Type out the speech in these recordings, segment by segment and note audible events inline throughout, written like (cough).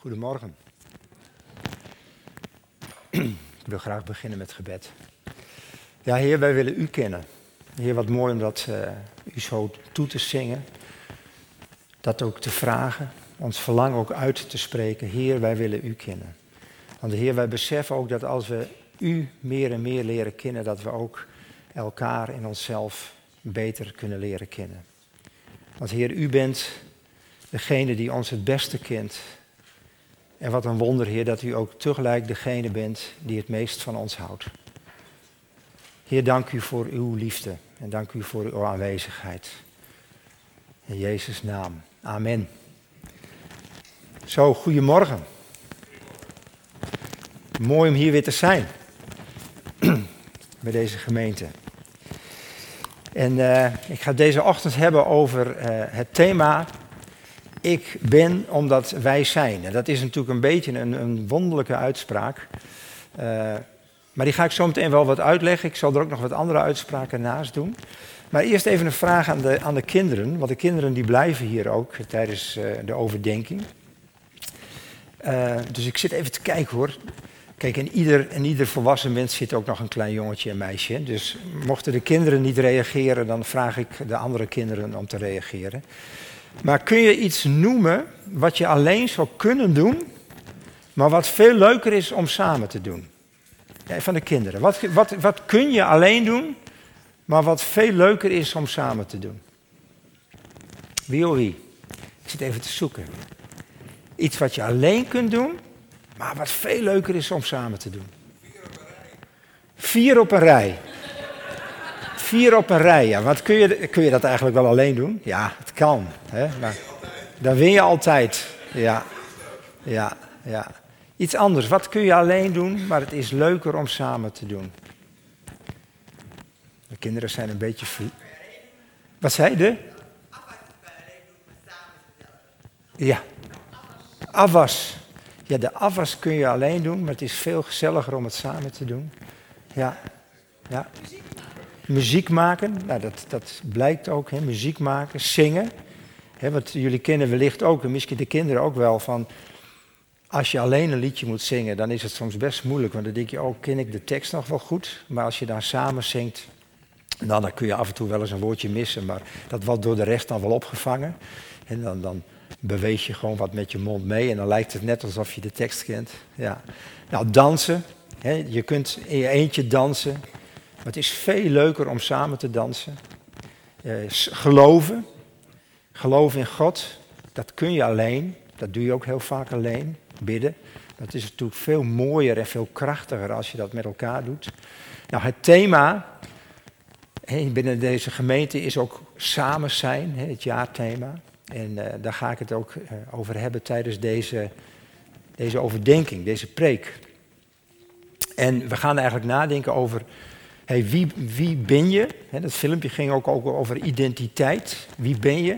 Goedemorgen. Ik wil graag beginnen met gebed. Ja, Heer, wij willen U kennen. Heer, wat mooi om dat uh, U zo toe te zingen. Dat ook te vragen. Ons verlangen ook uit te spreken. Heer, wij willen U kennen. Want Heer, wij beseffen ook dat als we U meer en meer leren kennen, dat we ook elkaar en onszelf beter kunnen leren kennen. Want Heer, U bent degene die ons het beste kent. En wat een wonder, Heer, dat U ook tegelijk degene bent die het meest van ons houdt. Heer, dank U voor Uw liefde en dank U voor Uw aanwezigheid. In Jezus' naam. Amen. Zo, goedemorgen. Mooi om hier weer te zijn. (clears throat) Bij deze gemeente. En uh, ik ga deze ochtend hebben over uh, het thema ik ben omdat wij zijn. En dat is natuurlijk een beetje een, een wonderlijke uitspraak. Uh, maar die ga ik zo meteen wel wat uitleggen. Ik zal er ook nog wat andere uitspraken naast doen. Maar eerst even een vraag aan de, aan de kinderen. Want de kinderen die blijven hier ook tijdens uh, de overdenking. Uh, dus ik zit even te kijken hoor. Kijk, in ieder, ieder volwassen mens zit ook nog een klein jongetje en meisje. Dus mochten de kinderen niet reageren, dan vraag ik de andere kinderen om te reageren. Maar kun je iets noemen wat je alleen zou kunnen doen, maar wat veel leuker is om samen te doen? Van de kinderen. Wat, wat, wat kun je alleen doen, maar wat veel leuker is om samen te doen? Wie of wie? Ik zit even te zoeken. Iets wat je alleen kunt doen, maar wat veel leuker is om samen te doen. Vier op een rij. Vier op een rij, ja. Wat kun je, kun je dat eigenlijk wel alleen doen? Ja, het kan. Hè? Maar dan win je altijd. Ja, ja, ja. Iets anders. Wat kun je alleen doen, maar het is leuker om samen te doen? De kinderen zijn een beetje... Wat zei je? Ja. Afwas. Ja, de afwas kun je alleen doen, maar het is veel gezelliger om het samen te doen. Ja. Ja muziek maken, nou, dat, dat blijkt ook, hè, muziek maken, zingen. Hè, want jullie kennen wellicht ook, en misschien de kinderen ook wel, van als je alleen een liedje moet zingen, dan is het soms best moeilijk. Want dan denk je, oh, ken ik de tekst nog wel goed? Maar als je daar samen zingt, nou, dan kun je af en toe wel eens een woordje missen. Maar dat wordt door de rest dan wel opgevangen. En dan, dan beweeg je gewoon wat met je mond mee. En dan lijkt het net alsof je de tekst kent. Ja. Nou, dansen. Hè, je kunt in je eentje dansen. Maar het is veel leuker om samen te dansen. Uh, geloven. Geloven in God. Dat kun je alleen. Dat doe je ook heel vaak alleen. Bidden. Dat is natuurlijk veel mooier en veel krachtiger als je dat met elkaar doet. Nou, het thema binnen deze gemeente is ook samen zijn, het jaarthema. En uh, daar ga ik het ook uh, over hebben tijdens deze, deze overdenking, deze preek. En we gaan eigenlijk nadenken over hey, wie, wie ben je? dat filmpje ging ook, over identiteit. Wie ben je?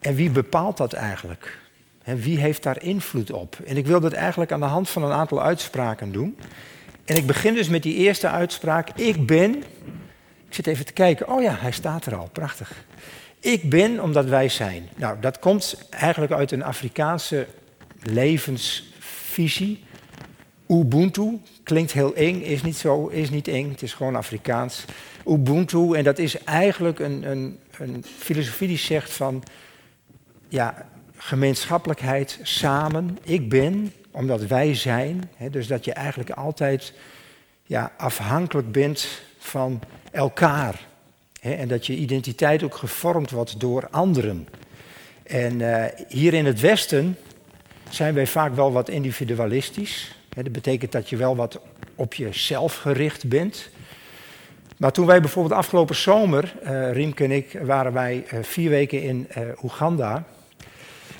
En wie bepaalt dat eigenlijk? wie heeft daar invloed op? En ik wil dat eigenlijk aan de hand van een aantal uitspraken doen. En ik begin dus met die eerste uitspraak. Ik ben. Ik zit even te kijken. Oh ja, hij staat er al. Prachtig. Ik ben omdat wij zijn. Nou, dat komt eigenlijk uit een Afrikaanse levensvisie. Ubuntu klinkt heel eng, is niet zo, is niet eng, het is gewoon Afrikaans. Ubuntu, en dat is eigenlijk een, een, een filosofie die zegt van, ja, gemeenschappelijkheid, samen, ik ben, omdat wij zijn. Hè, dus dat je eigenlijk altijd ja, afhankelijk bent van elkaar. Hè, en dat je identiteit ook gevormd wordt door anderen. En uh, hier in het Westen zijn wij vaak wel wat individualistisch dat betekent dat je wel wat op jezelf gericht bent. Maar toen wij bijvoorbeeld afgelopen zomer, uh, Riemke en ik, waren wij uh, vier weken in uh, Oeganda.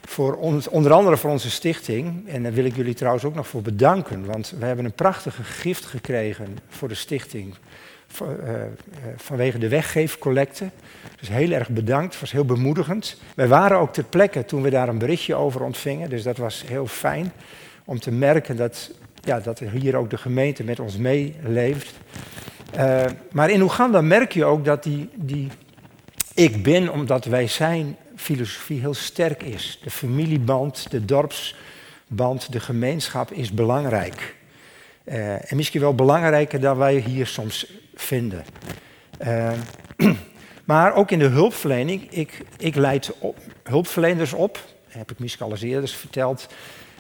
Voor onder andere voor onze stichting. En daar wil ik jullie trouwens ook nog voor bedanken. Want we hebben een prachtige gift gekregen voor de stichting. Vanwege de weggeefcollecte. Dus heel erg bedankt. Het was heel bemoedigend. Wij waren ook ter plekke toen we daar een berichtje over ontvingen. Dus dat was heel fijn om te merken dat ja, dat hier ook de gemeente met ons meeleeft. Uh, maar in Oeganda merk je ook dat die, die ik ben omdat wij zijn filosofie heel sterk is. De familieband, de dorps, want de gemeenschap is belangrijk. Uh, en misschien wel belangrijker dan wij hier soms vinden. Uh, (clears throat) maar ook in de hulpverlening, ik, ik leid hulpverleners op, heb ik misschien al eens eerder verteld.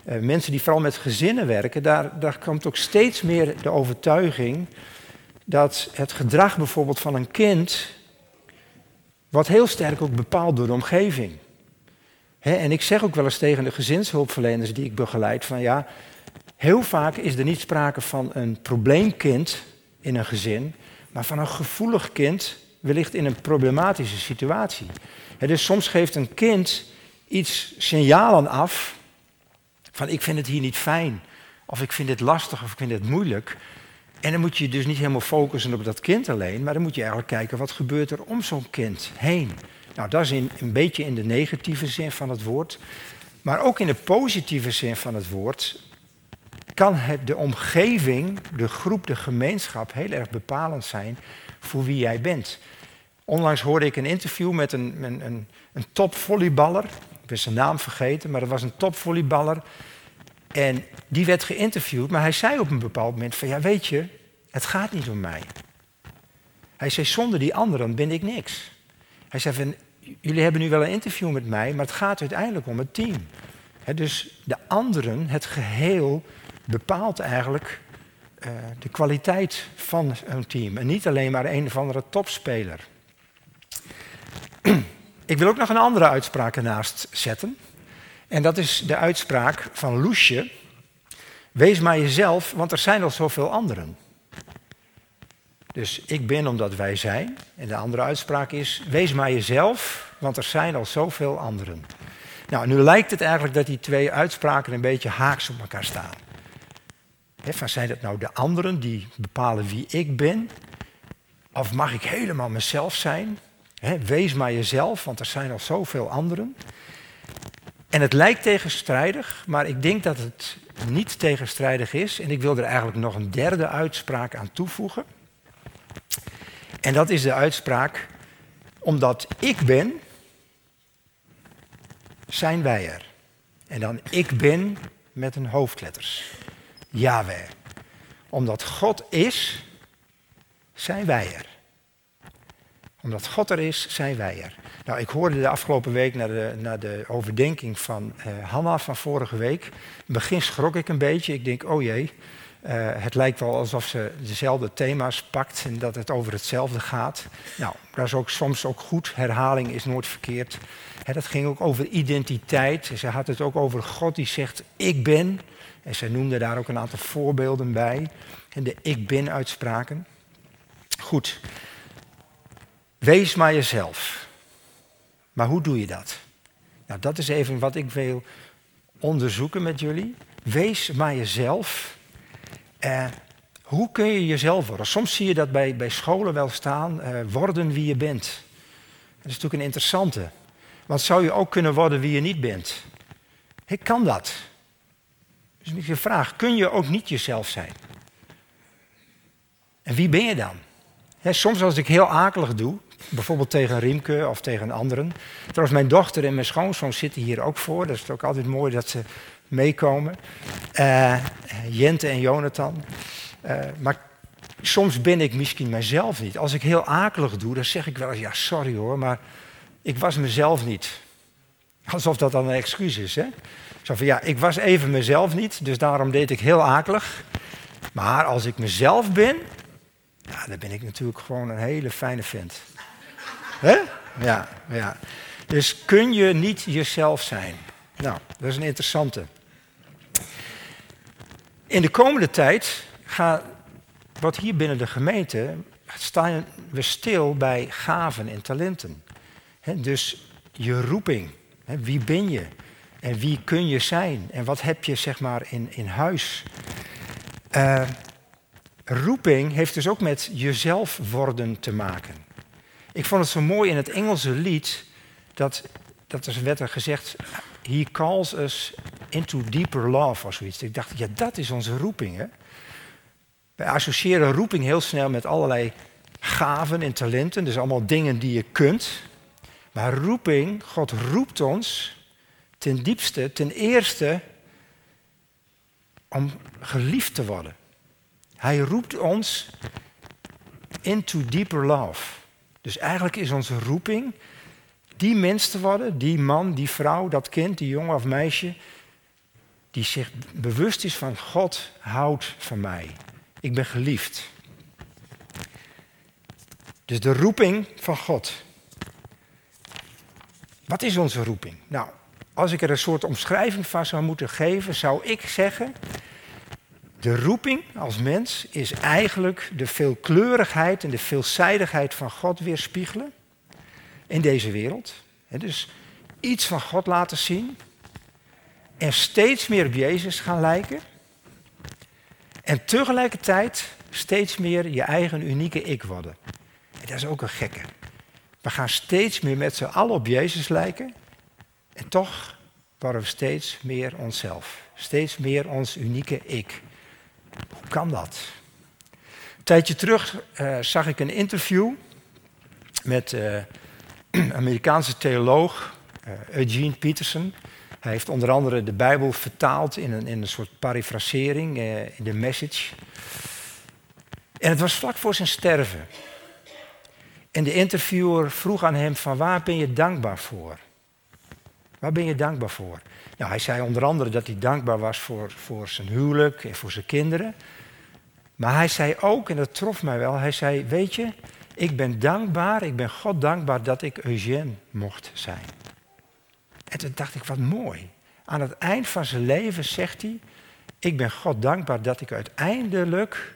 Uh, mensen die vooral met gezinnen werken, daar, daar komt ook steeds meer de overtuiging dat het gedrag bijvoorbeeld van een kind wordt heel sterk ook bepaald door de omgeving. en ik zeg ook wel eens tegen de gezinshulpverleners die ik begeleid van ja, heel vaak is er niet sprake van een probleemkind in een gezin, maar van een gevoelig kind wellicht in een problematische situatie. dus soms geeft een kind iets signalen af van ik vind het hier niet fijn, of ik vind het lastig, of ik vind het moeilijk. En dan moet je dus niet helemaal focussen op dat kind alleen, maar dan moet je eigenlijk kijken wat gebeurt er om zo'n kind heen. Nou, dat is in, een beetje in de negatieve zin van het woord. Maar ook in de positieve zin van het woord kan het, de omgeving, de groep, de gemeenschap heel erg bepalend zijn voor wie jij bent. Onlangs hoorde ik een interview met een, een, een, een topvolleyballer. Ik ben zijn naam vergeten, maar dat was een topvolleyballer. En die werd geïnterviewd, maar hij zei op een bepaald moment van ja weet je, het gaat niet om mij. Hij zei zonder die anderen ben ik niks. Hij zei van jullie hebben nu wel een interview met mij, maar het gaat uiteindelijk om het team. dus de anderen, het geheel, bepaalt eigenlijk uh, de kwaliteit van een team. En niet alleen maar een of andere topspeler. (clears throat) Ik wil ook nog een andere uitspraak ernaast zetten. En dat is de uitspraak van Loesje. Wees maar jezelf, want er zijn al zoveel anderen. Dus ik ben omdat wij zijn. En de andere uitspraak is, wees maar jezelf, want er zijn al zoveel anderen. Nou, nu lijkt het eigenlijk dat die twee uitspraken een beetje haaks op elkaar staan. Van zijn het nou de anderen die bepalen wie ik ben? Of mag ik helemaal mezelf zijn? Wees maar jezelf, want er zijn al zoveel anderen. En het lijkt tegenstrijdig, maar ik denk dat het niet tegenstrijdig is. En ik wil er eigenlijk nog een derde uitspraak aan toevoegen. En dat is de uitspraak, omdat ik ben, zijn wij er. En dan ik ben met een hoofdletters. Yahweh. Omdat God is, zijn wij er. Omdat God er is, zijn wij er. Nou, ik hoorde de afgelopen week naar de, naar de overdenking van uh, Hanna van vorige week. In het begin schrok ik een beetje. Ik denk, oh jee, uh, het lijkt wel alsof ze dezelfde thema's pakt en dat het over hetzelfde gaat. Nou, dat is ook soms ook goed. Herhaling is nooit verkeerd. Dat ging ook over identiteit. Ze had het ook over God die zegt, ik ben. En ze noemde daar ook een aantal voorbeelden bij. En de ik ben uitspraken. Goed. Wees maar jezelf. Maar hoe doe je dat? Nou, dat is even wat ik wil onderzoeken met jullie. Wees maar jezelf. Eh, hoe kun je jezelf worden? Soms zie je dat bij, bij scholen wel staan. Eh, worden wie je bent. Dat is natuurlijk een interessante. Want zou je ook kunnen worden wie je niet bent? Ik kan dat. Dus je vraag, kun je ook niet jezelf zijn? En wie ben je dan? soms als ik heel akelig doe, bijvoorbeeld tegen Riemke of tegen anderen. Trouwens, mijn dochter en mijn schoonzoon zitten hier ook voor. Dat is ook altijd mooi dat ze meekomen. Uh, Jente en Jonathan. Uh, maar soms ben ik misschien mezelf niet. Als ik heel akelig doe, dan zeg ik wel eens, ja sorry hoor, maar ik was mezelf niet. Alsof dat dan een excuus is, hè? Zo van, ja, ik was even mezelf niet, dus daarom deed ik heel akelig. Maar als ik mezelf ben, ja, dan ben ik natuurlijk gewoon een hele fijne vent. Ja, ja. Dus kun je niet jezelf zijn? Nou, dat is een interessante. In de komende tijd gaat, wat hier binnen de gemeente, staan we stil bij gaven en talenten. dus je roeping. wie ben je? En wie kun je zijn? En wat heb je zeg maar in, in huis? Uh, roeping heeft dus ook met jezelf worden te maken. Ik vond het zo mooi in het Engelse lied dat, dat er werd er gezegd, he calls us into deeper love of zoiets. Ik dacht, ja dat is onze roeping. Hè? Wij associëren roeping heel snel met allerlei gaven en talenten, dus allemaal dingen die je kunt. Maar roeping, God roept ons ten diepste, ten eerste om geliefd te worden. Hij roept ons into deeper love. Dus eigenlijk is onze roeping die mens te worden, die man, die vrouw, dat kind, die jongen of meisje, die zich bewust is van God houdt van mij. Ik ben geliefd. Dus de roeping van God. Wat is onze roeping? Nou, als ik er een soort omschrijving van zou moeten geven, zou ik zeggen: de roeping als mens is eigenlijk de veelkleurigheid en de veelzijdigheid van God weerspiegelen in deze wereld. dus iets van God laten zien en steeds meer op Jezus gaan lijken. En tegelijkertijd steeds meer je eigen unieke ik worden. En dat is ook een gekke. We gaan steeds meer met z'n allen op Jezus lijken. En toch worden we steeds meer onszelf. Steeds meer ons unieke ik. Hoe kan dat? Een tijdje terug uh, zag ik een interview met een Amerikaanse theoloog, uh, Eugene Peterson. Hij heeft onder andere de Bijbel vertaald in een, in een soort parafrasering, in de message. En het was vlak voor zijn sterven. En de interviewer vroeg aan hem van waar ben je dankbaar voor? Waar ben je dankbaar voor? Hij zei onder andere dat hij dankbaar was voor, voor zijn huwelijk en voor zijn kinderen. Maar hij zei ook, en dat trof mij wel, hij zei, weet je, ik ben dankbaar, ik ben God dankbaar dat ik Eugène mocht zijn. En toen dacht ik, wat mooi. Aan het eind van zijn leven zegt hij, ik ben God dankbaar dat ik uiteindelijk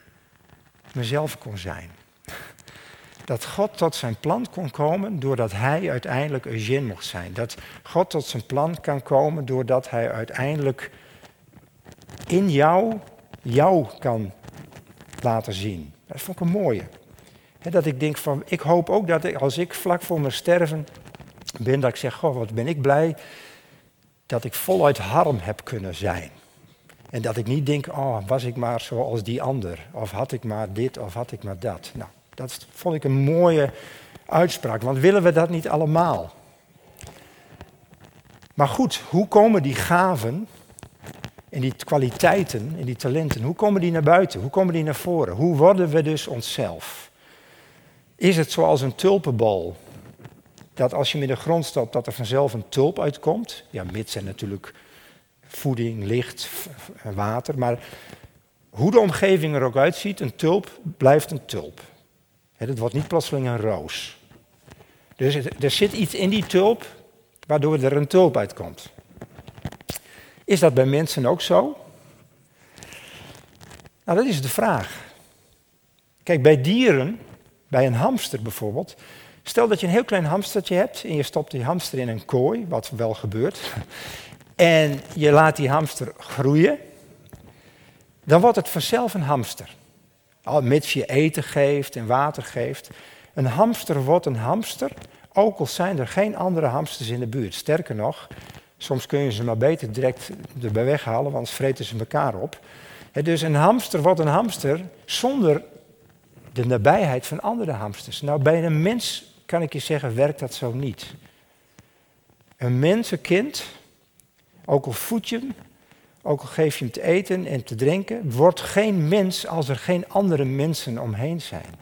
mezelf kon zijn dat God tot zijn plan kon komen doordat hij uiteindelijk Eugène mocht zijn. Dat God tot zijn plan kan komen doordat hij uiteindelijk in jou, jou kan laten zien. Dat vond ik een mooie. dat ik denk van, ik hoop ook dat ik, als ik vlak voor mijn sterven ben, dat ik zeg, goh, wat ben ik blij dat ik voluit harm heb kunnen zijn. En dat ik niet denk, oh, was ik maar zoals die ander. Of had ik maar dit, of had ik maar dat. Nou, dat vond ik een mooie uitspraak, want willen we dat niet allemaal? Maar goed, hoe komen die gaven en die kwaliteiten en die talenten, hoe komen die naar buiten? Hoe komen die naar voren? Hoe worden we dus onszelf? Is het zoals een tulpenbal, dat als je in de grond stopt, dat er vanzelf een tulp uitkomt? Ja, mits en natuurlijk voeding, licht, water. Maar hoe de omgeving er ook uitziet, een tulp blijft een tulp. Het wordt niet plotseling een roos. Dus er zit iets in die tulp waardoor er een tulp uitkomt. Is dat bij mensen ook zo? Nou, dat is de vraag. Kijk, bij dieren, bij een hamster bijvoorbeeld. Stel dat je een heel klein hamstertje hebt en je stopt die hamster in een kooi, wat wel gebeurt. (laughs) En je laat die hamster groeien. Dan wordt het vanzelf een hamster. Al mits je eten geeft en water geeft. Een hamster wordt een hamster, ook al zijn er geen andere hamsters in de buurt. Sterker nog, soms kun je ze maar beter direct erbij weghalen, want vreten ze elkaar op. dus een hamster wordt een hamster zonder de nabijheid van andere hamsters. Nou, bij een mens kan ik je zeggen, werkt dat zo niet. Een mensenkind, ook al voed je hem, ook al geef je hem te eten en te drinken, wordt geen mens als er geen andere mensen omheen zijn.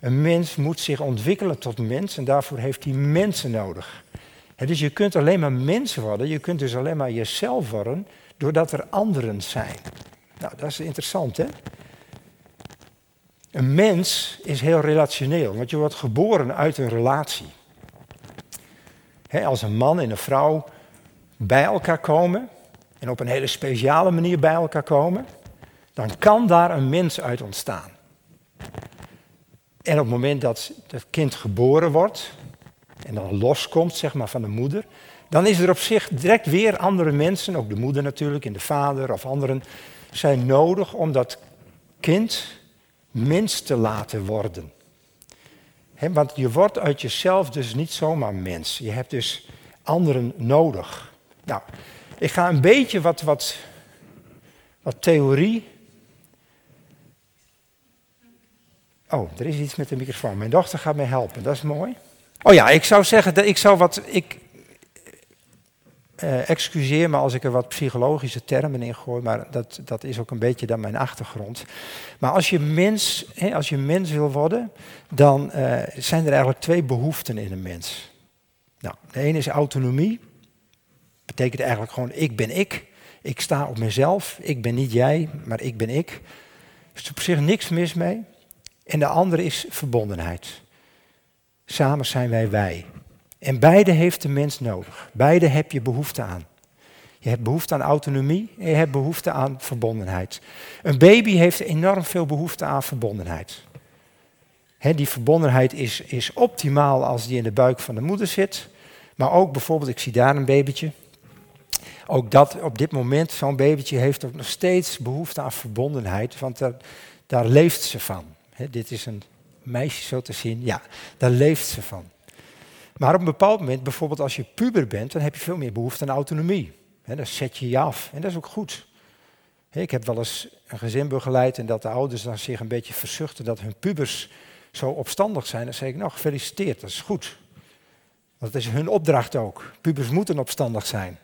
Een mens moet zich ontwikkelen tot mens en daarvoor heeft hij mensen nodig. dus je kunt alleen maar mens worden, je kunt dus alleen maar jezelf worden doordat er anderen zijn. Nou, dat is interessant hè. Een mens is heel relationeel, want je wordt geboren uit een relatie. als een man en een vrouw bij elkaar komen, en op een hele speciale manier bij elkaar komen, dan kan daar een mens uit ontstaan. En op het moment dat het kind geboren wordt en dan loskomt zeg maar, van de moeder, dan is er op zich direct weer andere mensen, ook de moeder natuurlijk en de vader of anderen, zijn nodig om dat kind mens te laten worden. want je wordt uit jezelf dus niet zomaar mens. Je hebt dus anderen nodig. Nou, ik ga een beetje wat, wat, wat theorie. Oh, er is iets met de microfoon. Mijn dochter gaat mij helpen, dat is mooi. Oh ja, ik zou zeggen dat ik zou wat. Ik, eh, excuseer me als ik er wat psychologische termen in gooi, maar dat, dat is ook een beetje dan mijn achtergrond. Maar als je mens, hè, als je mens wil worden, dan eh, zijn er eigenlijk twee behoeften in een mens. Nou, de ene is autonomie. Betekent eigenlijk gewoon ik ben ik. Ik sta op mezelf. Ik ben niet jij, maar ik ben ik. Er is op zich niks mis mee. En de andere is verbondenheid. Samen zijn wij wij. En beide heeft de mens nodig. Beide heb je behoefte aan. Je hebt behoefte aan autonomie en je hebt behoefte aan verbondenheid. Een baby heeft enorm veel behoefte aan verbondenheid. die verbondenheid is, is optimaal als die in de buik van de moeder zit. Maar ook bijvoorbeeld, ik zie daar een babytje. Ook dat op dit moment, zo'n babytje heeft ook nog steeds behoefte aan verbondenheid, want daar, leeft ze van. dit is een meisje zo te zien, ja, daar leeft ze van. Maar op een bepaald moment, bijvoorbeeld als je puber bent, dan heb je veel meer behoefte aan autonomie. He, dan zet je je af en dat is ook goed. ik heb wel eens een gezin begeleid en dat de ouders dan zich een beetje verzuchten dat hun pubers zo opstandig zijn. Dan zeg ik, nou gefeliciteerd, dat is goed. Dat is hun opdracht ook. Pubers moeten opstandig zijn.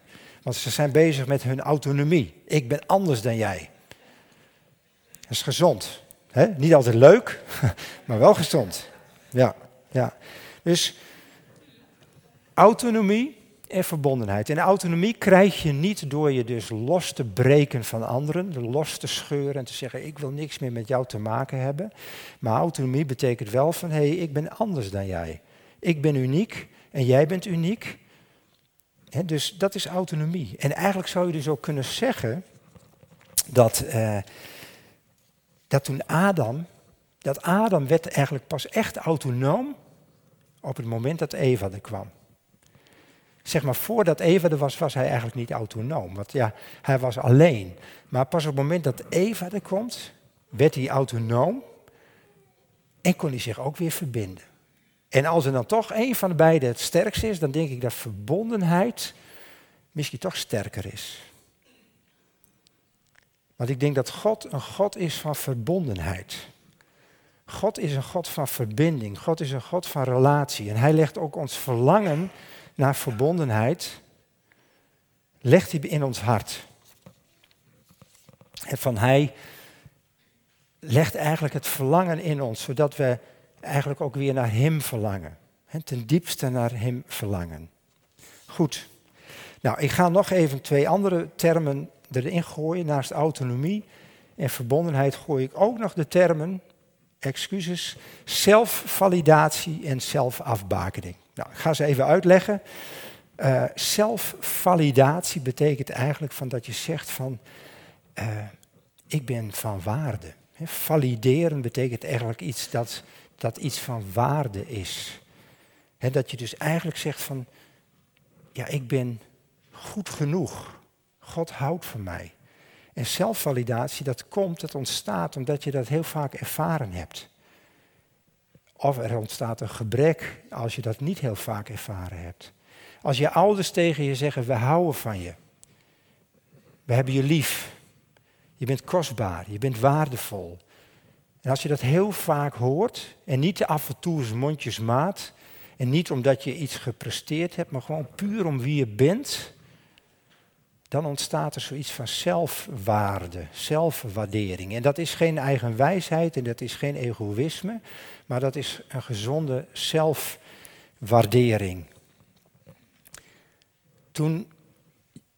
Want ze zijn bezig met hun autonomie. Ik ben anders dan jij. Dat is gezond. Niet altijd leuk, (laughs) maar wel gezond. Ja, ja. Dus Autonomie en verbondenheid. En autonomie krijg je niet door je dus los te breken van anderen, los te scheuren en te zeggen ik wil niks meer met jou te maken hebben. Maar autonomie betekent wel van hé, hey, ik ben anders dan jij. Ik ben uniek en jij bent uniek. Dus dat is autonomie. En eigenlijk zou je dus ook kunnen zeggen dat, uh, dat toen Adam, dat Adam werd eigenlijk pas echt autonoom op het moment dat Eva er kwam zeg maar voordat Eva er was, was hij eigenlijk niet autonoom. Want ja, hij was alleen. Maar pas op het moment dat Eva er komt, werd hij autonoom en kon hij zich ook weer verbinden. En als er dan toch een van de beiden het sterkste is, dan denk ik dat verbondenheid misschien toch sterker is. Want ik denk dat God een God is van verbondenheid. God is een God van verbinding. God is een God van relatie. En hij legt ook ons verlangen naar verbondenheid legt hij in ons hart. En van hij legt eigenlijk het verlangen in ons, zodat we eigenlijk ook weer naar hem verlangen. En ten diepste naar hem verlangen. Goed. Nou, ik ga nog even twee andere termen erin gooien. Naast autonomie en verbondenheid gooi ik ook nog de termen, excuses, zelfvalidatie en zelfafbakening. Nou, ik ga ze even uitleggen. Uh, zelfvalidatie betekent eigenlijk van dat je zegt van, uh, ik ben van waarde. Valideren betekent eigenlijk iets dat, dat iets van waarde is. He, dat je dus eigenlijk zegt van, ja, ik ben goed genoeg. God houdt van mij. En zelfvalidatie, dat komt, dat ontstaat omdat je dat heel vaak ervaren hebt. Of er ontstaat een gebrek als je dat niet heel vaak ervaren hebt. Als je ouders tegen je zeggen, we houden van je. We hebben je lief. Je bent kostbaar, je bent waardevol. En als je dat heel vaak hoort, en niet af en toe eens mondjesmaat, en niet omdat je iets gepresteerd hebt, maar gewoon puur om wie je bent, dan ontstaat er zoiets van zelfwaarde, zelfwaardering. En dat is geen eigen wijsheid en dat is geen egoïsme, maar dat is een gezonde zelfwaardering. Toen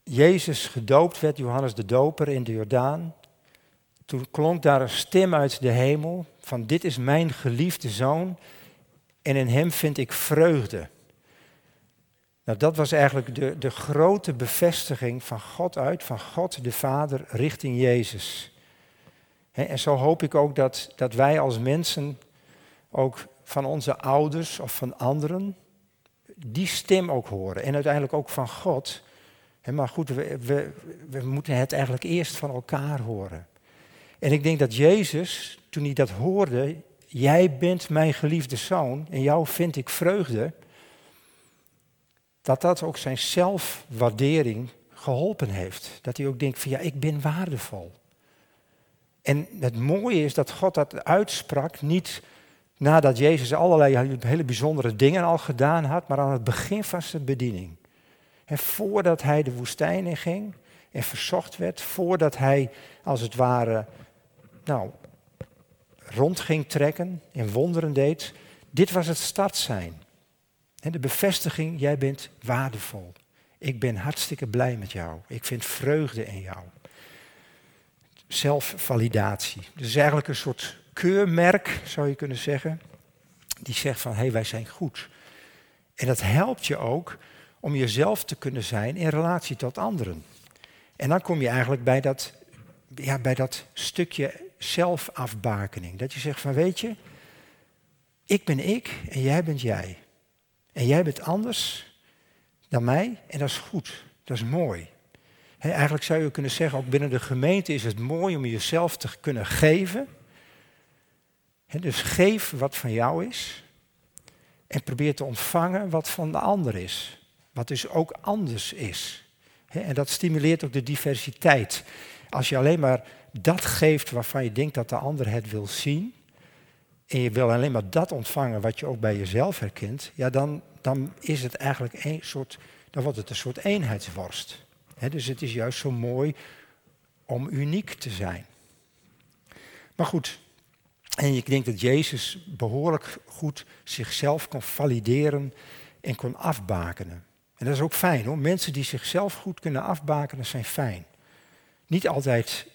Jezus gedoopt werd, Johannes de Doper in de Jordaan, toen klonk daar een stem uit de hemel van dit is mijn geliefde zoon en in hem vind ik vreugde. Nou, dat was eigenlijk de, de grote bevestiging van God uit, van God de Vader richting Jezus. En zo hoop ik ook dat, dat wij als mensen ook van onze ouders of van anderen die stem ook horen. En uiteindelijk ook van God. Maar goed, we, we, we moeten het eigenlijk eerst van elkaar horen. En ik denk dat Jezus, toen hij dat hoorde, jij bent mijn geliefde zoon en jou vind ik vreugde, dat dat ook zijn zelfwaardering geholpen heeft. Dat hij ook denkt van ja, ik ben waardevol. En het mooie is dat God dat uitsprak niet nadat Jezus allerlei hele bijzondere dingen al gedaan had, maar aan het begin van zijn bediening. En voordat hij de woestijn in ging en verzocht werd, voordat hij als het ware nou, rond ging trekken en wonderen deed, dit was het startsein. En de bevestiging, jij bent waardevol. Ik ben hartstikke blij met jou. Ik vind vreugde in jou. Zelfvalidatie. Dus eigenlijk een soort keurmerk, zou je kunnen zeggen. Die zegt van, hé, hey, wij zijn goed. En dat helpt je ook om jezelf te kunnen zijn in relatie tot anderen. En dan kom je eigenlijk bij dat, ja, bij dat stukje zelfafbakening. Dat je zegt van, weet je, ik ben ik en jij bent jij. En jij bent anders dan mij en dat is goed. Dat is mooi. eigenlijk zou je kunnen zeggen, ook binnen de gemeente is het mooi om jezelf te kunnen geven. dus geef wat van jou is. En probeer te ontvangen wat van de ander is. Wat dus ook anders is. en dat stimuleert ook de diversiteit. Als je alleen maar dat geeft waarvan je denkt dat de ander het wil zien, en je wil alleen maar dat ontvangen wat je ook bij jezelf herkent, ja, dan, dan is het eigenlijk een soort, dan wordt het een soort eenheidsworst. dus het is juist zo mooi om uniek te zijn. Maar goed, en ik denk dat Jezus behoorlijk goed zichzelf kon valideren en kon afbakenen. En dat is ook fijn hoor. Mensen die zichzelf goed kunnen afbakenen zijn fijn. Niet altijd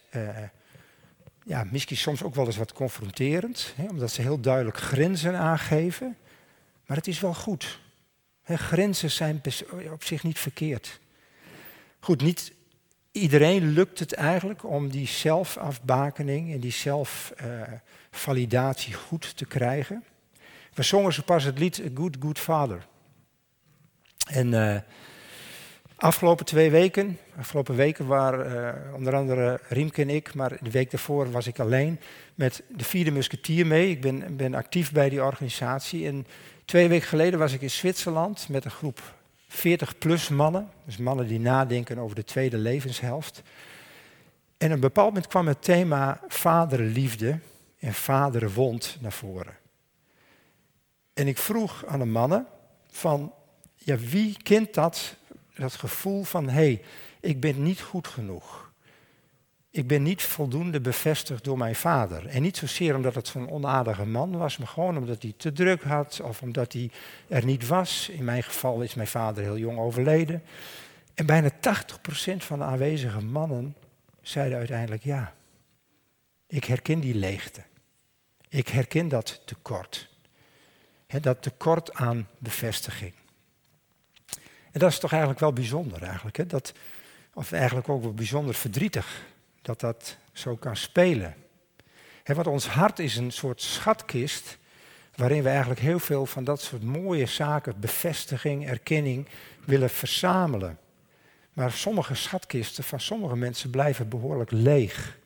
ja, misschien soms ook wel eens wat confronterend, hè, omdat ze heel duidelijk grenzen aangeven. Maar het is wel goed. Hè, grenzen zijn op zich niet verkeerd. Goed, niet iedereen lukt het eigenlijk om die zelfafbakening en die zelfvalidatie goed te krijgen. We zongen zo pas het lied Good Good Father. En uh, Afgelopen twee weken, afgelopen weken waren uh, onder andere Riemke en ik, maar de week daarvoor was ik alleen met de vierde musketier mee. Ik ben, ben actief bij die organisatie. En twee weken geleden was ik in Zwitserland met een groep 40-plus mannen. Dus mannen die nadenken over de tweede levenshelft. En op een bepaald moment kwam het thema vaderliefde en vaderwond naar voren. En ik vroeg aan de mannen van, ja, wie kent dat dat gevoel van, hé, hey, ik ben niet goed genoeg. Ik ben niet voldoende bevestigd door mijn vader. En niet zozeer omdat het zo'n onaardige man was, maar gewoon omdat hij te druk had of omdat hij er niet was. In mijn geval is mijn vader heel jong overleden. En bijna 80% van de aanwezige mannen zeiden uiteindelijk ja. Ik herken die leegte. Ik herken dat tekort. dat tekort aan bevestiging. En dat is toch eigenlijk wel bijzonder eigenlijk. Hè? Dat, of eigenlijk ook wel bijzonder verdrietig dat dat zo kan spelen. He, want ons hart is een soort schatkist waarin we eigenlijk heel veel van dat soort mooie zaken, bevestiging, erkenning, willen verzamelen. Maar sommige schatkisten van sommige mensen blijven behoorlijk leeg.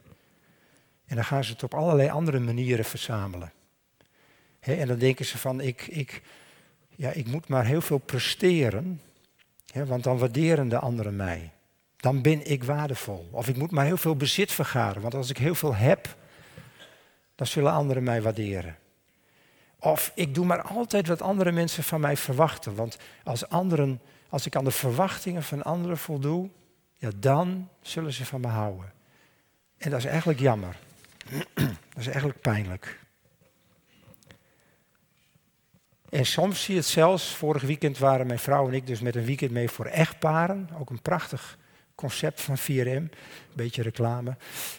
En dan gaan ze het op allerlei andere manieren verzamelen. en dan denken ze van, ik, ik, ja, ik moet maar heel veel presteren want dan waarderen de anderen mij. Dan ben ik waardevol. Of ik moet maar heel veel bezit vergaren, want als ik heel veel heb, dan zullen anderen mij waarderen. Of ik doe maar altijd wat andere mensen van mij verwachten, want als, anderen, als ik aan de verwachtingen van anderen voldoe, ja, dan zullen ze van me houden. En dat is eigenlijk jammer. (clears throat) dat is eigenlijk pijnlijk. En soms zie je het zelfs, vorig weekend waren mijn vrouw en ik dus met een weekend mee voor echtparen. Ook een prachtig concept van 4M, een beetje reclame.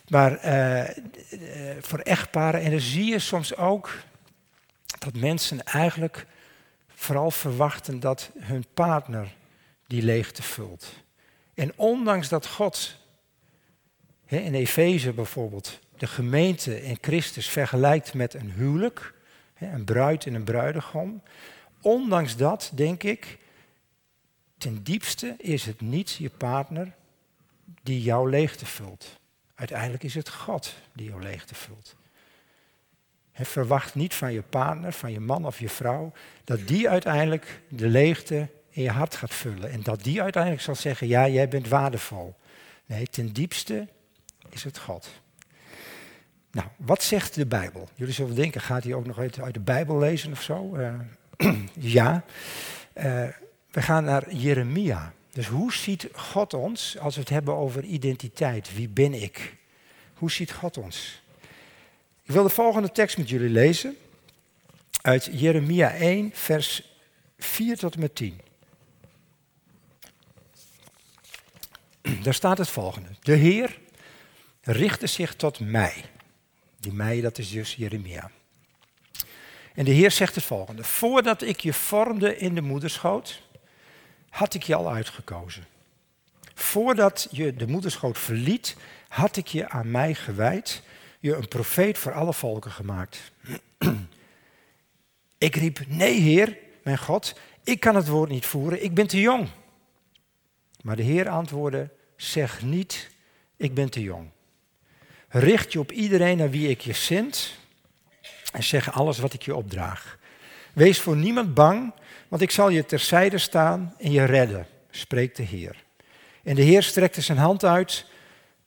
Maar uh, voor echtparen. En dan zie je soms ook dat mensen eigenlijk vooral verwachten dat hun partner die leegte vult. En ondanks dat God, hè, in Efeze bijvoorbeeld, de gemeente en Christus vergelijkt met een huwelijk een bruid en een bruidegom. Ondanks dat denk ik, ten diepste is het niet je partner die jouw leegte vult. Uiteindelijk is het God die jouw leegte vult. verwacht niet van je partner, van je man of je vrouw, dat die uiteindelijk de leegte in je hart gaat vullen. En dat die uiteindelijk zal zeggen, ja, jij bent waardevol. Nee, ten diepste is het God. Nou, wat zegt de Bijbel? Jullie zullen denken, gaat hij ook nog uit, uit de Bijbel lezen of zo? Uh, (clears throat) ja. Uh, we gaan naar Jeremia. Dus hoe ziet God ons als we het hebben over identiteit? Wie ben ik? Hoe ziet God ons? Ik wil de volgende tekst met jullie lezen. Uit Jeremia 1, vers 4 tot en met 10. Daar staat het volgende. De Heer richtte zich tot mij. Mij, dat is dus Jeremia. En de Heer zegt het volgende. Voordat ik je vormde in de moederschoot, had ik je al uitgekozen. Voordat je de moederschoot verliet, had ik je aan mij gewijd, je een profeet voor alle volken gemaakt. (clears throat) ik riep, nee Heer, mijn God, ik kan het woord niet voeren, ik ben te jong. Maar de Heer antwoordde, zeg niet, ik ben te jong. Richt je op iedereen naar wie ik je zend en zeg alles wat ik je opdraag. Wees voor niemand bang, want ik zal je terzijde staan en je redden, spreekt de Heer. En de Heer strekte zijn hand uit,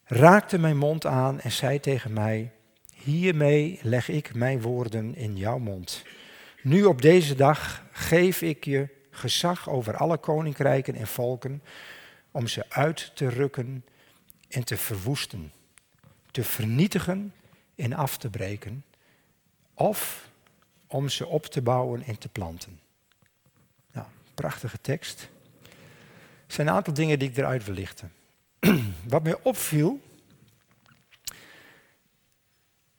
raakte mijn mond aan en zei tegen mij, hiermee leg ik mijn woorden in jouw mond. Nu op deze dag geef ik je gezag over alle koninkrijken en volken, om ze uit te rukken en te verwoesten, te vernietigen en af te breken, of om ze op te bouwen en te planten. Nou, prachtige tekst. Er zijn een aantal dingen die ik eruit wil lichten. (clears throat) Wat mij opviel,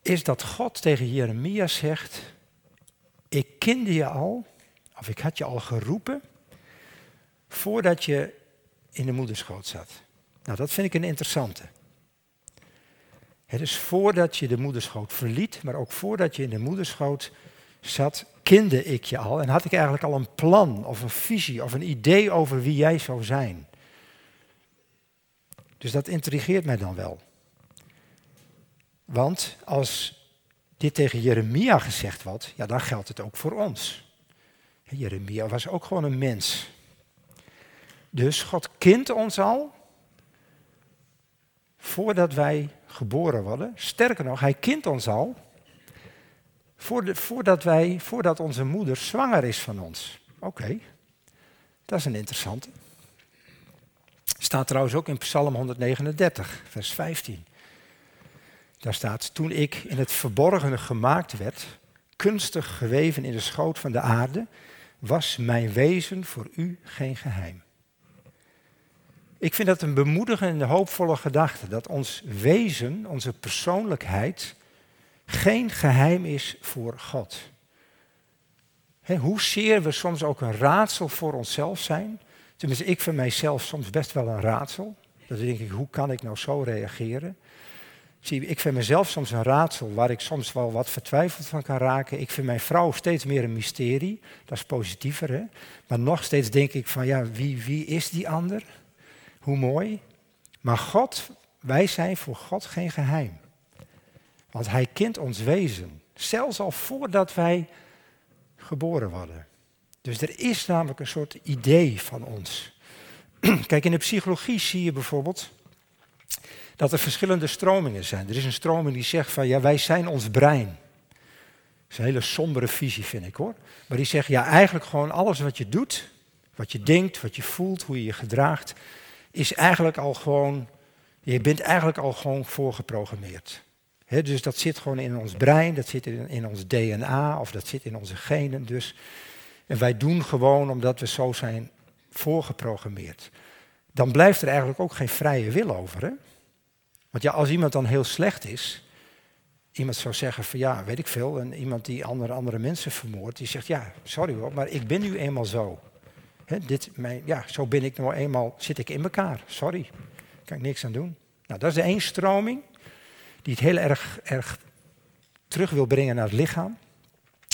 is dat God tegen Jeremia zegt, ik kende je al, of ik had je al geroepen, voordat je in de moederschoot zat. Nou, dat vind ik een interessante. Het is voordat je de moederschoot verliet, maar ook voordat je in de moederschoot zat, kende ik je al en had ik eigenlijk al een plan of een visie of een idee over wie jij zou zijn. Dus dat intrigeert mij dan wel. Want als dit tegen Jeremia gezegd wordt, ja, dan geldt het ook voor ons. Jeremia was ook gewoon een mens. Dus God kent ons al voordat wij geboren worden. Sterker nog, hij kent ons al voordat, wij, voordat onze moeder zwanger is van ons. Oké, dat is een interessante. Staat trouwens ook in Psalm 139, vers 15. Daar staat, toen ik in het verborgene gemaakt werd, kunstig geweven in de schoot van de aarde, was mijn wezen voor u geen geheim. Ik vind dat een bemoedigende en hoopvolle gedachte, dat ons wezen, onze persoonlijkheid, geen geheim is voor God. He, hoezeer we soms ook een raadsel voor onszelf zijn. Tenminste, ik vind mijzelf soms best wel een raadsel. Dan denk ik, hoe kan ik nou zo reageren? Ik vind mezelf soms een raadsel waar ik soms wel wat vertwijfeld van kan raken. Ik vind mijn vrouw steeds meer een mysterie. Dat is positiever, hè? Maar nog steeds denk ik van, ja, wie, wie is die ander? Hoe mooi. Maar God, wij zijn voor God geen geheim. Want Hij kent ons wezen. Zelfs al voordat wij geboren worden. Dus er is namelijk een soort idee van ons. (clears throat) Kijk, in de psychologie zie je bijvoorbeeld dat er verschillende stromingen zijn. Er is een stroming die zegt van ja, wij zijn ons brein. Dat is een hele sombere visie, vind ik hoor. Maar die zegt ja, eigenlijk gewoon alles wat je doet, wat je denkt, wat je voelt, hoe je je gedraagt, is eigenlijk al gewoon, je bent eigenlijk al gewoon voorgeprogrammeerd. dus dat zit gewoon in ons brein, dat zit in, in, ons DNA of dat zit in onze genen. Dus. En wij doen gewoon omdat we zo zijn voorgeprogrammeerd. Dan blijft er eigenlijk ook geen vrije wil over. Hè? Want ja, als iemand dan heel slecht is, iemand zou zeggen van ja, weet ik veel, en iemand die andere, andere mensen vermoordt, die zegt ja, sorry hoor, maar ik ben nu eenmaal zo. Dit, mijn, ja, zo ben ik nou eenmaal, zit ik in elkaar, sorry, kan ik niks aan doen. Nou, dat is de één stroming die het heel erg, erg terug wil brengen naar het lichaam.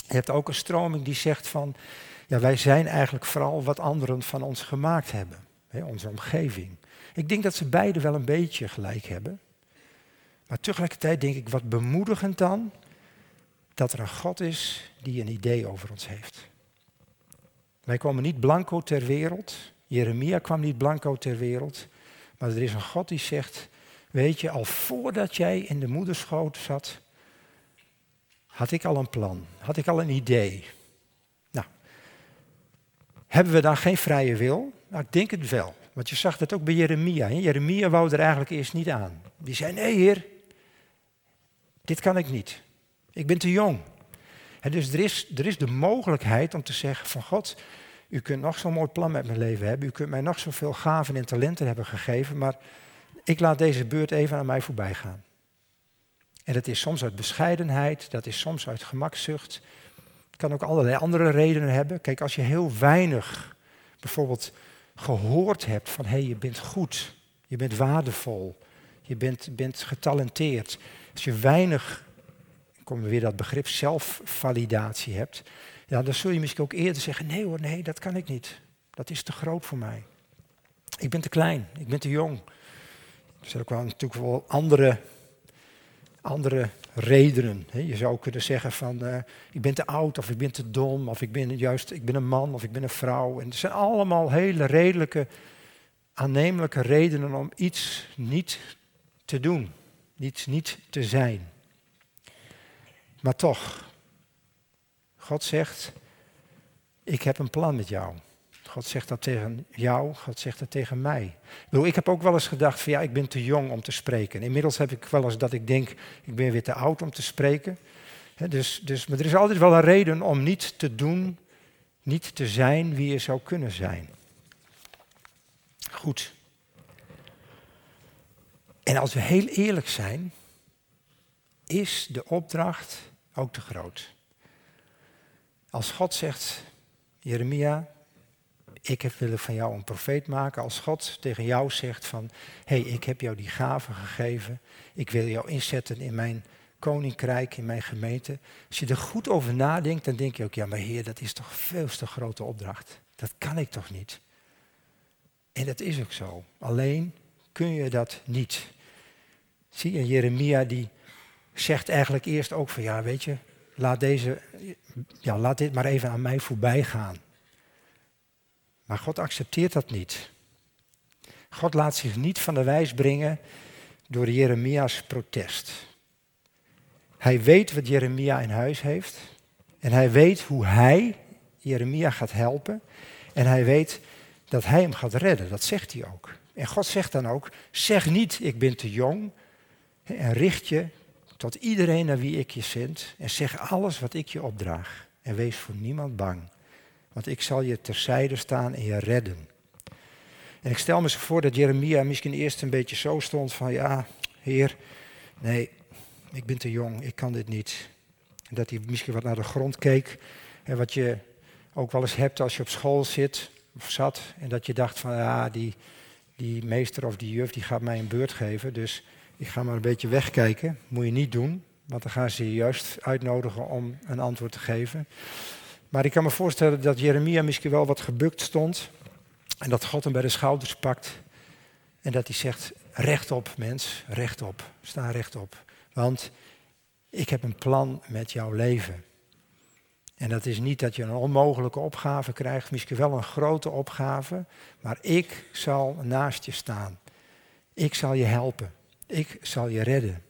Je hebt ook een stroming die zegt van, ja, wij zijn eigenlijk vooral wat anderen van ons gemaakt hebben, onze omgeving. Ik denk dat ze beide wel een beetje gelijk hebben. Maar tegelijkertijd denk ik, wat bemoedigend dan, dat er een God is die een idee over ons heeft. Wij komen niet blanco ter wereld. Jeremia kwam niet blanco ter wereld. Maar er is een God die zegt, weet je, al voordat jij in de moederschoot zat, had ik al een plan, had ik al een idee. Nou, hebben we dan geen vrije wil? Nou, ik denk het wel. Want je zag dat ook bij Jeremia. Jeremia wou er eigenlijk eerst niet aan. Die zei, nee heer, dit kan ik niet. Ik ben te jong. Dus er is, er is de mogelijkheid om te zeggen van God, u kunt nog zo'n mooi plan met mijn leven hebben. U kunt mij nog zoveel gaven en talenten hebben gegeven. Maar ik laat deze beurt even aan mij voorbij gaan. En dat is soms uit bescheidenheid, dat is soms uit gemakzucht. Het kan ook allerlei andere redenen hebben. Kijk, als je heel weinig bijvoorbeeld gehoord hebt van hé, hey, je bent goed, je bent waardevol, je bent, bent getalenteerd. Als je weinig, we weer dat begrip zelfvalidatie hebt, ja, dan zul je misschien ook eerder zeggen, nee hoor, nee, dat kan ik niet. Dat is te groot voor mij. Ik ben te klein, ik ben te jong. Er zijn ook wel natuurlijk wel andere, andere redenen. Je zou kunnen zeggen van, uh, ik ben te oud, of ik ben te dom, of ik ben juist, ik ben een man, of ik ben een vrouw. En het zijn allemaal hele redelijke, aannemelijke redenen om iets niet te doen, iets niet te zijn. Maar toch, God zegt, ik heb een plan met jou. God zegt dat tegen jou, God zegt dat tegen mij. Ik heb ook wel eens gedacht van ja, ik ben te jong om te spreken. Inmiddels heb ik wel eens dat ik denk, ik ben weer te oud om te spreken. dus, dus, maar er is altijd wel een reden om niet te doen, niet te zijn wie je zou kunnen zijn. Goed. En als we heel eerlijk zijn, is de opdracht ook te groot. Als God zegt, Jeremia, ik heb willen van jou een profeet maken. Als God tegen jou zegt van, hé, hey, ik heb jou die gave gegeven. Ik wil jou inzetten in mijn koninkrijk, in mijn gemeente. Als je er goed over nadenkt, dan denk je ook, ja, maar Heer, dat is toch veel te grote opdracht. Dat kan ik toch niet? En dat is ook zo. Alleen kun je dat niet. Zie je, Jeremia die zegt eigenlijk eerst ook van, ja, weet je, laat, deze, ja, laat dit maar even aan mij voorbij gaan. Maar God accepteert dat niet. God laat zich niet van de wijs brengen door Jeremia's protest. Hij weet wat Jeremia in huis heeft. En hij weet hoe hij Jeremia gaat helpen. En hij weet dat hij hem gaat redden. Dat zegt hij ook. En God zegt dan ook: zeg niet, ik ben te jong. En richt je tot iedereen naar wie ik je zend. En zeg alles wat ik je opdraag. En wees voor niemand bang. Want ik zal je terzijde staan en je redden. En ik stel me zo voor dat Jeremia misschien eerst een beetje zo stond van ja, heer, nee, ik ben te jong, ik kan dit niet. En dat hij misschien wat naar de grond keek. En wat je ook wel eens hebt als je op school zit of zat. En dat je dacht van ja, die, die meester of die juf die gaat mij een beurt geven. Dus ik ga maar een beetje wegkijken. Moet je niet doen, want dan gaan ze je juist uitnodigen om een antwoord te geven. Maar ik kan me voorstellen dat Jeremia misschien wel wat gebukt stond. En dat God hem bij de schouders pakt. En dat hij zegt, rechtop mens, rechtop, sta rechtop. Want ik heb een plan met jouw leven. En dat is niet dat je een onmogelijke opgave krijgt, misschien wel een grote opgave, maar ik zal naast je staan. Ik zal je helpen. Ik zal je redden.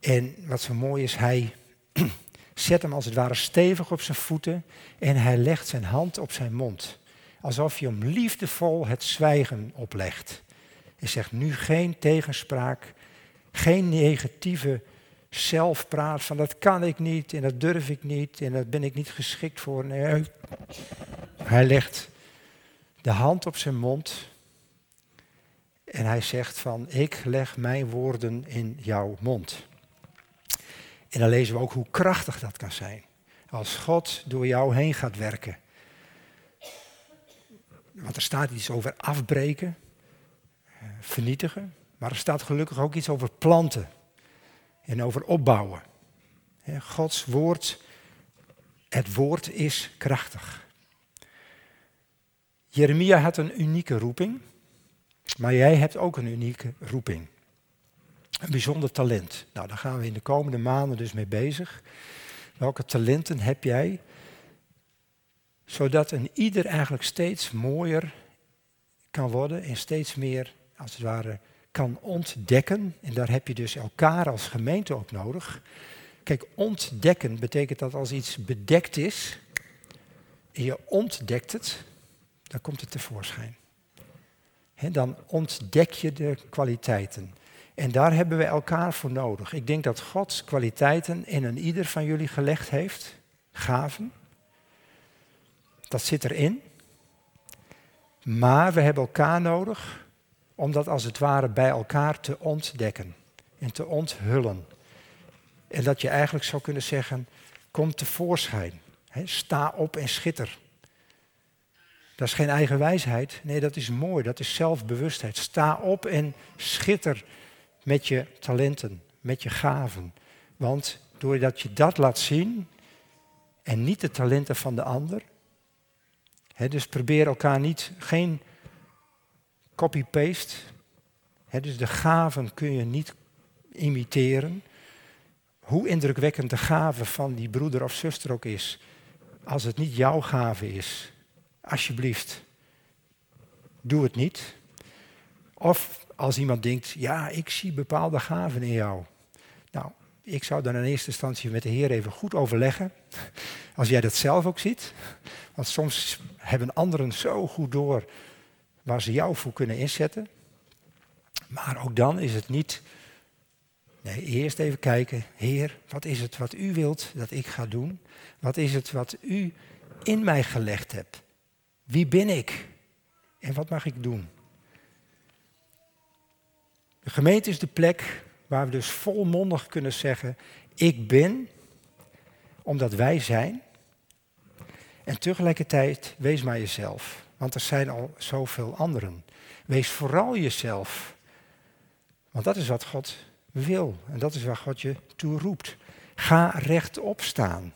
En wat zo mooi is, hij (clears throat) zet hem als het ware stevig op zijn voeten en hij legt zijn hand op zijn mond. Alsof je hem liefdevol het zwijgen oplegt. Hij zegt nu geen tegenspraak, geen negatieve zelfpraat van dat kan ik niet en dat durf ik niet en dat ben ik niet geschikt voor. Nee. Hij legt de hand op zijn mond en hij zegt van ik leg mijn woorden in jouw mond. En dan lezen we ook hoe krachtig dat kan zijn. Als God door jou heen gaat werken. Want er staat iets over afbreken, eh, vernietigen. Maar er staat gelukkig ook iets over planten en over opbouwen. Gods woord, het woord is krachtig. Jeremia had een unieke roeping, maar jij hebt ook een unieke roeping. Een bijzonder talent. Nou, daar gaan we in de komende maanden dus mee bezig. Welke talenten heb jij? Zodat een ieder eigenlijk steeds mooier kan worden en steeds meer, als het ware, kan ontdekken. En daar heb je dus elkaar als gemeente ook nodig. Kijk, ontdekken betekent dat als iets bedekt is, en je ontdekt het, dan komt het tevoorschijn. Dan ontdek je de kwaliteiten. En daar hebben we elkaar voor nodig. Ik denk dat God kwaliteiten in een ieder van jullie gelegd heeft, gaven. Dat zit erin. Maar we hebben elkaar nodig om dat als het ware bij elkaar te ontdekken en te onthullen. En dat je eigenlijk zou kunnen zeggen, kom tevoorschijn. Sta op en schitter. Dat is geen eigen wijsheid. Nee, dat is mooi. Dat is zelfbewustheid. Sta op en schitter met je talenten, met je gaven. Want doordat je dat laat zien en niet de talenten van de ander. Dus probeer elkaar niet, geen copy-paste. Dus de gaven kun je niet imiteren. Hoe indrukwekkend de gave van die broeder of zuster ook is. Als het niet jouw gave is, alsjeblieft, doe het niet. Of als iemand denkt, ja, ik zie bepaalde gaven in jou. Nou, ik zou dan in eerste instantie met de Heer even goed overleggen. (laughs) Als jij dat zelf ook ziet. Want soms hebben anderen zo goed door waar ze jou voor kunnen inzetten. Maar ook dan is het niet. Nee, eerst even kijken. Heer, wat is het wat u wilt dat ik ga doen? Wat is het wat u in mij gelegd hebt? Wie ben ik? En wat mag ik doen? De gemeente is de plek waar we dus volmondig kunnen zeggen: Ik ben, omdat wij zijn. En tegelijkertijd, wees maar jezelf, want er zijn al zoveel anderen. Wees vooral jezelf, want dat is wat God wil en dat is waar God je toe roept. Ga rechtop staan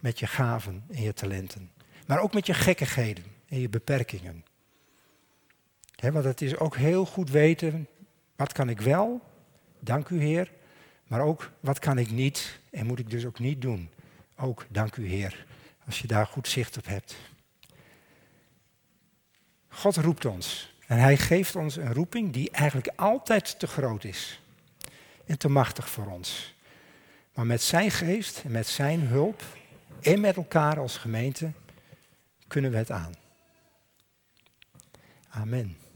met je gaven en je talenten, maar ook met je gekkigheden en je beperkingen. want het is ook heel goed weten wat kan ik wel? Dank u Heer. Maar ook wat kan ik niet en moet ik dus ook niet doen? Ook dank u Heer, als je daar goed zicht op hebt. God roept ons en hij geeft ons een roeping die eigenlijk altijd te groot is en te machtig voor ons. Maar met zijn geest en met zijn hulp en met elkaar als gemeente kunnen we het aan. Amen.